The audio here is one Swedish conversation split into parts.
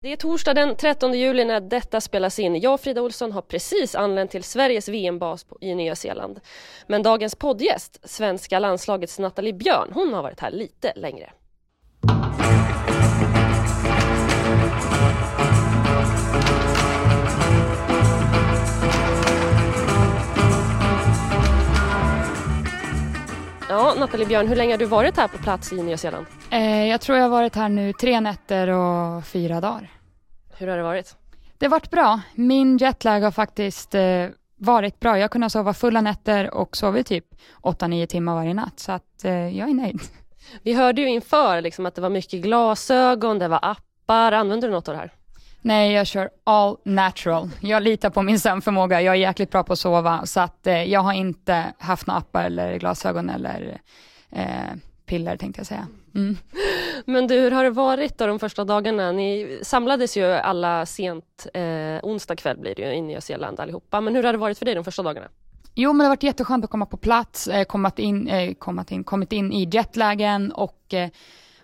Det är torsdag den 13 juli när detta spelas in. Jag och Frida Olsson har precis anlänt till Sveriges VM-bas i Nya Zeeland. Men dagens poddgäst, svenska landslagets Nathalie Björn, hon har varit här lite längre. Ja, Nathalie Björn, hur länge har du varit här på plats i Nya Zeeland? Eh, jag tror jag har varit här nu tre nätter och fyra dagar. Hur har det varit? Det har varit bra. Min jetlag har faktiskt eh, varit bra. Jag har kunnat sova fulla nätter och sovit typ 8-9 timmar varje natt, så att eh, jag är nöjd. Vi hörde ju inför liksom, att det var mycket glasögon, det var appar. Använder du något av det här? Nej, jag kör all natural. Jag litar på min sömnförmåga. Jag är jäkligt bra på att sova, så att eh, jag har inte haft några appar eller glasögon eller eh, piller tänkte jag säga. Mm. Men du, hur har det varit då de första dagarna? Ni samlades ju alla sent, eh, onsdag kväll blir det ju i Nya Zeeland allihopa. Men hur har det varit för dig de första dagarna? Jo, men det har varit jätteskönt att komma på plats, eh, kommit, in, eh, kommit, in, kommit in i jetlagen och eh,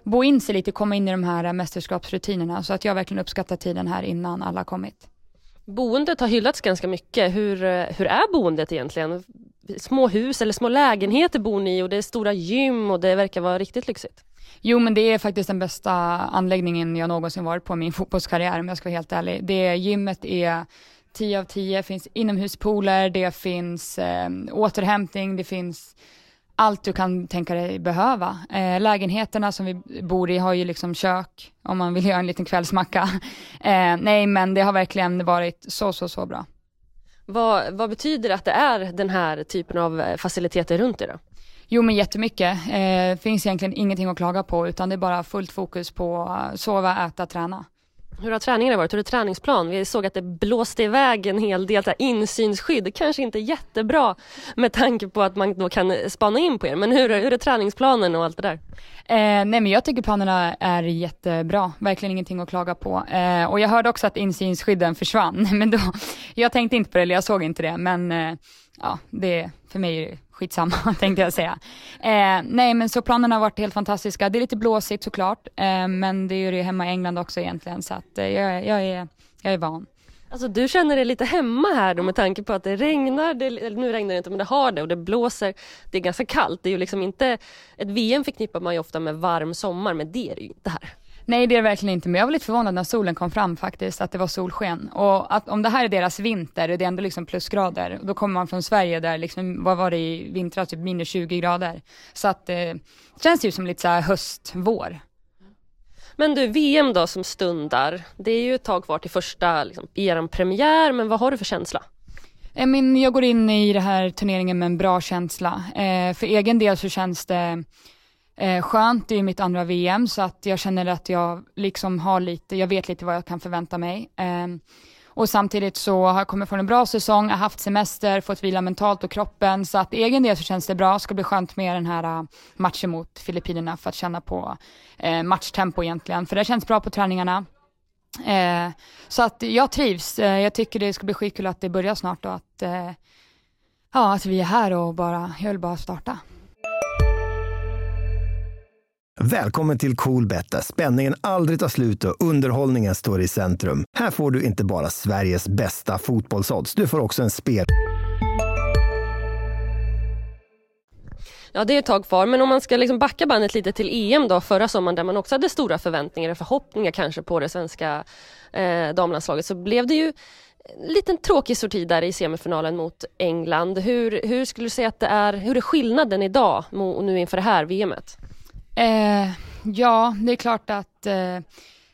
bo in sig lite, komma in i de här mästerskapsrutinerna. Så att jag verkligen uppskattar tiden här innan alla kommit. Boendet har hyllats ganska mycket. Hur, eh, hur är boendet egentligen? Små hus eller små lägenheter bor ni i och det är stora gym och det verkar vara riktigt lyxigt. Jo men det är faktiskt den bästa anläggningen jag någonsin varit på min fotbollskarriär om jag ska vara helt ärlig. Det gymmet är 10 av 10, det finns inomhuspooler, det finns eh, återhämtning, det finns allt du kan tänka dig behöva. Eh, lägenheterna som vi bor i har ju liksom kök om man vill göra en liten kvällsmacka. Eh, nej men det har verkligen varit så, så, så bra. Vad, vad betyder det att det är den här typen av eh, faciliteter runt er då? Jo men jättemycket. Det eh, finns egentligen ingenting att klaga på utan det är bara fullt fokus på sova, äta, träna. Hur har träningarna varit? Hur är träningsplan? Vi såg att det blåste iväg en hel del insynsskydd. Kanske inte jättebra med tanke på att man då kan spana in på er. Men hur, hur är träningsplanen och allt det där? Eh, nej men jag tycker planerna är jättebra. Verkligen ingenting att klaga på. Eh, och jag hörde också att insynsskydden försvann. Men då, jag tänkte inte på det, eller jag såg inte det. Men eh, ja, det, för mig är det skitsamma tänkte jag säga. Eh, nej men så planerna har varit helt fantastiska. Det är lite blåsigt såklart, eh, men det är ju hemma i England också egentligen så att eh, jag, jag, är, jag är van. Alltså du känner dig lite hemma här då med tanke på att det regnar, det, nu regnar det inte men det har det och det blåser. Det är ganska kallt, det är ju liksom inte, ett VM förknippar man ju ofta med varm sommar men det är det ju inte här. Nej det är det verkligen inte, men jag var lite förvånad när solen kom fram faktiskt, att det var solsken. Och att om det här är deras vinter, det är ändå liksom plusgrader, då kommer man från Sverige där liksom, vad var det i vintras, typ minus 20 grader. Så att eh, det känns ju som lite så här höst, vår. Men du, VM då som stundar, det är ju ett tag kvar till första liksom, er premiär, men vad har du för känsla? Eh, jag går in i den här turneringen med en bra känsla. Eh, för egen del så känns det eh, skönt. Det är ju mitt andra VM så att jag känner att jag liksom har lite, jag vet lite vad jag kan förvänta mig. Eh, och samtidigt så har jag kommit från en bra säsong, har haft semester, fått vila mentalt och kroppen. Så att egen del så känns det bra. Det ska bli skönt med den här eh, matchen mot Filippinerna för att känna på eh, matchtempo egentligen. För det känns bra på träningarna. Eh, så att jag trivs. Eh, jag tycker det ska bli skitkul att det börjar snart och att, eh, ja, att vi är här och bara, jag vill bara starta. Välkommen till Coolbet där spänningen aldrig tar slut och underhållningen står i centrum. Här får du inte bara Sveriges bästa fotbollsodds, du får också en spel... Ja, det är ett tag kvar, men om man ska liksom backa bandet lite till EM då förra sommaren där man också hade stora förväntningar och förhoppningar kanske på det svenska eh, damlandslaget så blev det ju en liten tråkig sorti där i semifinalen mot England. Hur, hur skulle du säga att det är, hur är skillnaden idag nu inför det här VMet? Eh, ja, det är klart att eh,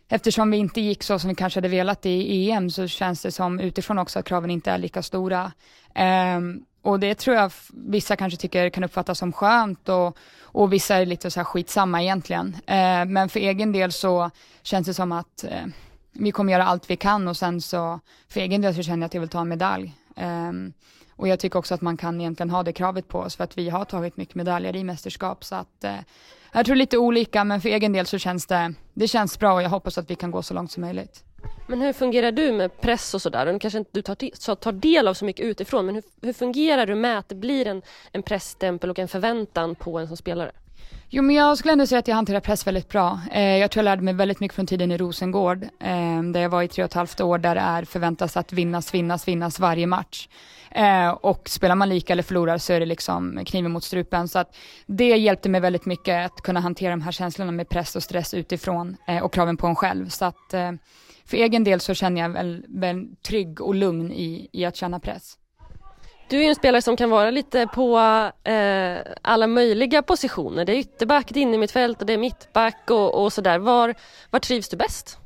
eftersom vi inte gick så som vi kanske hade velat i EM så känns det som utifrån också att kraven inte är lika stora. Eh, och det tror jag vissa kanske tycker kan uppfattas som skönt och, och vissa är lite så här skitsamma egentligen. Eh, men för egen del så känns det som att eh, vi kommer göra allt vi kan och sen så för egen del så känner jag att jag vill ta en medalj. Ehm, och jag tycker också att man kan egentligen ha det kravet på oss för att vi har tagit mycket medaljer i mästerskap så att eh, jag tror lite olika men för egen del så känns det, det känns bra och jag hoppas att vi kan gå så långt som möjligt. Men hur fungerar du med press och sådär? kanske inte du tar, tar del av så mycket utifrån men hur, hur fungerar du med att det blir en, en pressstämpel och en förväntan på en som spelare? Jo men jag skulle ändå säga att jag hanterar press väldigt bra. Eh, jag tror jag lärde mig väldigt mycket från tiden i Rosengård, eh, där jag var i tre och ett halvt år, där det är förväntas att vinnas, vinnas, vinnas varje match. Eh, och spelar man lika eller förlorar så är det liksom kniven mot strupen. Så att det hjälpte mig väldigt mycket att kunna hantera de här känslorna med press och stress utifrån eh, och kraven på en själv. Så att eh, för egen del så känner jag väl, väl trygg och lugn i, i att känna press. Du är ju en spelare som kan vara lite på eh, alla möjliga positioner. Det är ytterback, det är inne i mitt fält och det är mittback och, och sådär. Var, var trivs du bäst?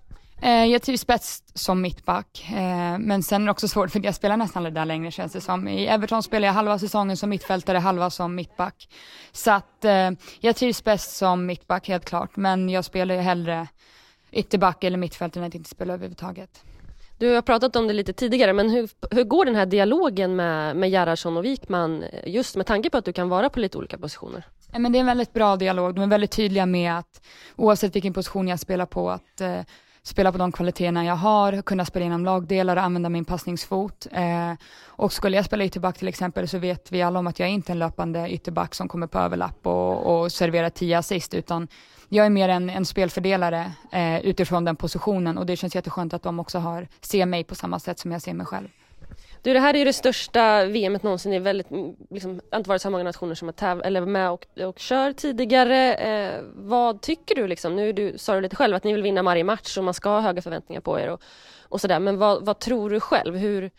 Eh, jag trivs bäst som mittback, eh, men sen är det också svårt för jag spelar nästan aldrig där längre känns det som. I Everton spelar jag halva säsongen som mittfältare, halva som mittback. Så att eh, jag trivs bäst som mittback helt klart, men jag spelar ju hellre ytterback eller mittfältare än att inte spela överhuvudtaget. Du har pratat om det lite tidigare, men hur, hur går den här dialogen med, med Gerhardsson och Wikman just med tanke på att du kan vara på lite olika positioner? Men det är en väldigt bra dialog. De är väldigt tydliga med att oavsett vilken position jag spelar på, att eh, spela på de kvaliteterna jag har, kunna spela inom lagdelar och använda min passningsfot. Eh, och skulle jag spela ytterback till exempel så vet vi alla om att jag är inte en löpande ytterback som kommer på överlapp och, och serverar tio assist, utan jag är mer en, en spelfördelare eh, utifrån den positionen och det känns jätteskönt att de också har, ser mig på samma sätt som jag ser mig själv. Du, det här är ju det största VMet någonsin. Det är väldigt, liksom, inte varit så många nationer som har tävlat eller med och, och kör tidigare. Eh, vad tycker du liksom? Nu du, sa du lite själv att ni vill vinna varje match och man ska ha höga förväntningar på er och, och sådär. Men vad, vad tror du själv? Hur,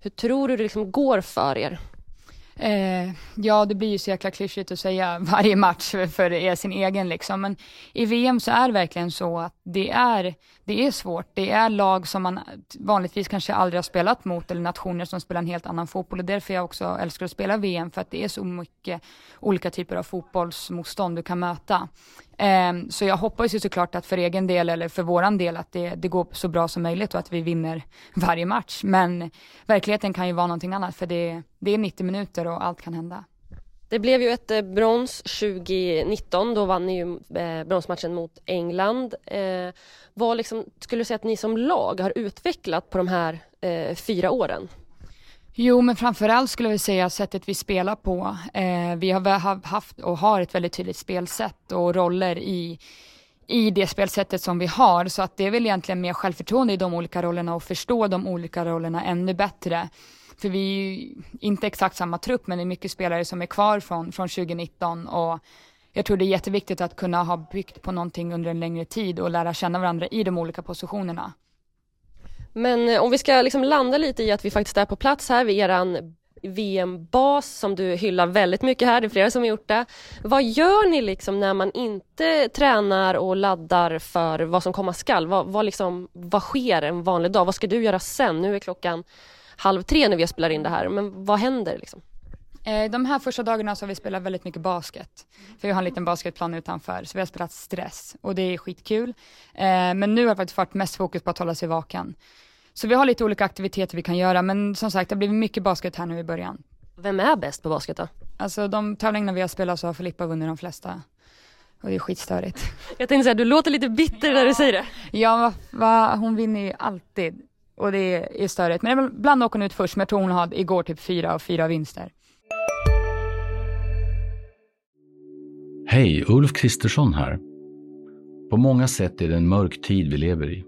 hur tror du det liksom går för er? Eh, ja, det blir ju så jäkla klyschigt att säga varje match för, för är sin egen liksom. Men i VM så är det verkligen så att det är, det är svårt. Det är lag som man vanligtvis kanske aldrig har spelat mot eller nationer som spelar en helt annan fotboll. Och därför jag också älskar att spela VM för att det är så mycket olika typer av fotbollsmotstånd du kan möta. Ehm, så jag hoppas ju såklart att för egen del eller för våran del att det, det går så bra som möjligt och att vi vinner varje match. Men verkligheten kan ju vara någonting annat för det, det är 90 minuter och allt kan hända. Det blev ju ett eh, brons 2019, då vann ni ju eh, bronsmatchen mot England. Eh, vad liksom, skulle du säga att ni som lag har utvecklat på de här eh, fyra åren? Jo, men framförallt skulle jag säga sättet vi spelar på. Eh, vi har haft och har ett väldigt tydligt spelsätt och roller i, i det spelsättet som vi har. Så att det är väl egentligen mer självförtroende i de olika rollerna och förstå de olika rollerna ännu bättre. För vi är ju inte exakt samma trupp, men det är mycket spelare som är kvar från, från 2019 och jag tror det är jätteviktigt att kunna ha byggt på någonting under en längre tid och lära känna varandra i de olika positionerna. Men eh, om vi ska liksom landa lite i att vi faktiskt är på plats här vid eran VM-bas som du hyllar väldigt mycket här, det är flera som har gjort det. Vad gör ni liksom när man inte tränar och laddar för vad som komma skall? Vad, vad, liksom, vad sker en vanlig dag? Vad ska du göra sen? Nu är klockan halv tre när vi spelar in det här, men vad händer liksom? Eh, de här första dagarna så har vi spelat väldigt mycket basket. För vi har en liten basketplan utanför, så vi har spelat stress och det är skitkul. Eh, men nu har det faktiskt varit mest fokus på att hålla sig vaken. Så vi har lite olika aktiviteter vi kan göra, men som sagt det blivit mycket basket här nu i början. Vem är bäst på basket då? Alltså de tävlingarna vi har spelat så har Filippa vunnit de flesta. Och det är skitstörigt. Jag tänkte säga, du låter lite bitter när du säger det. Ja, va, va, hon vinner ju alltid. Och det är störigt. Men ibland åker hon ut först, men jag tror hon hade igår typ fyra av fyra vinster. Hej, Ulf Kristersson här. På många sätt är det en mörk tid vi lever i.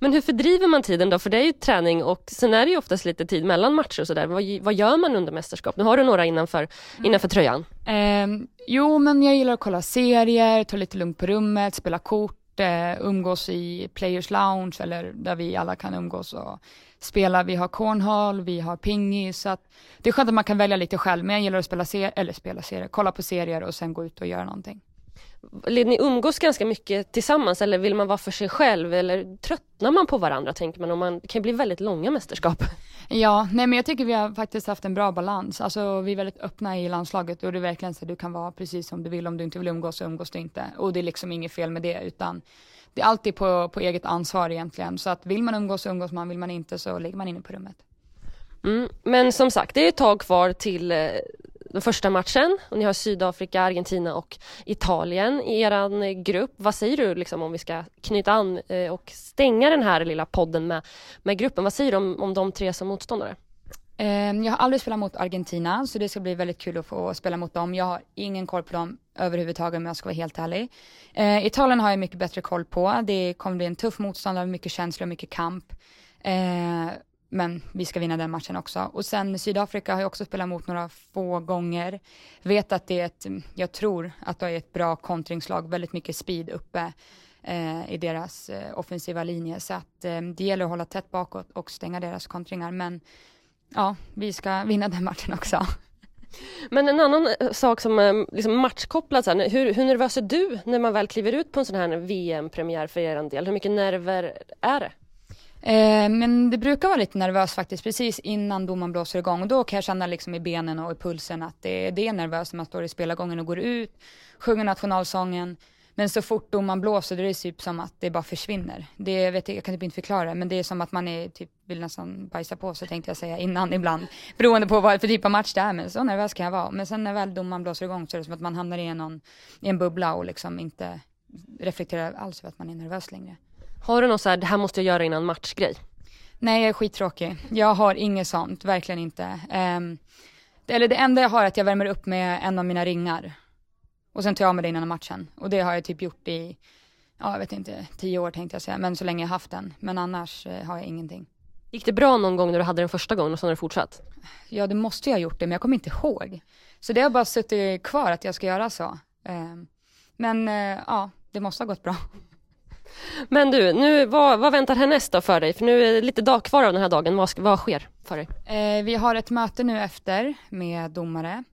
Men hur fördriver man tiden då? För det är ju träning och sen är det ju oftast lite tid mellan matcher och sådär. Vad, vad gör man under mästerskap? Nu har du några innanför, innanför tröjan. Eh, jo, men jag gillar att kolla serier, ta lite lugnt på rummet, spela kort, eh, umgås i Players Lounge eller där vi alla kan umgås och spela. Vi har cornhole, vi har pingis, så det är skönt att man kan välja lite själv, men jag gillar att spela serier, eller spela serier, kolla på serier och sen gå ut och göra någonting. Ni umgås ganska mycket tillsammans eller vill man vara för sig själv eller tröttnar man på varandra tänker man? Och man, kan bli väldigt långa mästerskap. Ja, nej men jag tycker vi har faktiskt haft en bra balans. Alltså vi är väldigt öppna i landslaget och det är verkligen så att du kan vara precis som du vill. Om du inte vill umgås så umgås du inte. Och det är liksom inget fel med det utan det är alltid på, på eget ansvar egentligen. Så att vill man umgås så umgås man, vill man inte så ligger man inne på rummet. Mm, men som sagt, det är ett tag kvar till eh, den första matchen och ni har Sydafrika, Argentina och Italien i er eh, grupp. Vad säger du liksom, om vi ska knyta an eh, och stänga den här lilla podden med, med gruppen? Vad säger du om, om de tre som motståndare? Ehm, jag har aldrig spelat mot Argentina så det ska bli väldigt kul att få spela mot dem. Jag har ingen koll på dem överhuvudtaget om jag ska vara helt ärlig. Ehm, Italien har jag mycket bättre koll på. Det kommer bli en tuff motståndare, mycket känslor, mycket kamp. Eh, men vi ska vinna den matchen också. Och sen Sydafrika har jag också spelat mot några få gånger. Vet att det är ett, jag tror att det är ett bra kontringslag, väldigt mycket speed uppe eh, i deras eh, offensiva linje. Så att eh, det gäller att hålla tätt bakåt och stänga deras kontringar. Men ja, vi ska vinna den matchen också. Men en annan eh, sak som är liksom matchkopplad, så här, hur, hur nervös är du när man väl kliver ut på en sån här VM-premiär för er del? Hur mycket nerver är det? Eh, men det brukar vara lite nervöst faktiskt precis innan domaren blåser igång och då kan jag känna liksom i benen och i pulsen att det, det är nervöst när man står i spelargången och går ut, sjunger nationalsången. Men så fort domaren blåser då är det typ som att det bara försvinner. Det vet jag, jag kan typ inte förklara det, men det är som att man är typ, vill nästan bajsa på sig tänkte jag säga innan ibland. Beroende på vad för typ av match det är, men så nervös kan jag vara. Men sen när väl domaren blåser igång så är det som att man hamnar i, någon, i en bubbla och liksom inte reflekterar alls över att man är nervös längre. Har du något så här, det här måste jag göra innan matchgrej? Nej, jag är skittråkig. Jag har inget sånt, verkligen inte. Um, det, eller det enda jag har är att jag värmer upp med en av mina ringar. Och sen tar jag av mig det innan matchen. Och det har jag typ gjort i, ja jag vet inte, tio år tänkte jag säga, men så länge jag haft den. Men annars eh, har jag ingenting. Gick det bra någon gång när du hade den första gången och så har det fortsatt? Ja, det måste jag ha gjort det, men jag kommer inte ihåg. Så det har bara suttit kvar att jag ska göra så. Um, men uh, ja, det måste ha gått bra. Men du, nu, vad, vad väntar härnäst då för dig? För nu är det lite dag kvar av den här dagen. Vad, vad sker för dig? Eh, vi har ett möte nu efter med domare.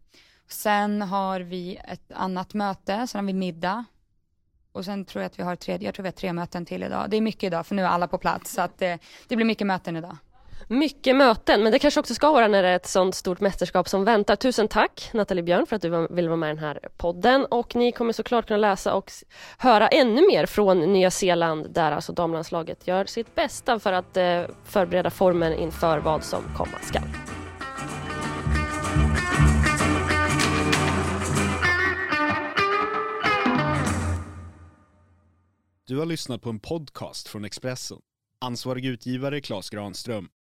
Sen har vi ett annat möte, sen har vi middag. Och sen tror jag att vi har tre, jag tror vi har tre möten till idag. Det är mycket idag för nu är alla på plats så att eh, det blir mycket möten idag. Mycket möten, men det kanske också ska vara när det är ett sånt stort mästerskap som väntar. Tusen tack Nathalie Björn för att du ville vara med i den här podden och ni kommer såklart kunna läsa och höra ännu mer från Nya Zeeland där alltså damlandslaget gör sitt bästa för att eh, förbereda formen inför vad som komma skall. Du har lyssnat på en podcast från Expressen. Ansvarig utgivare Klas Granström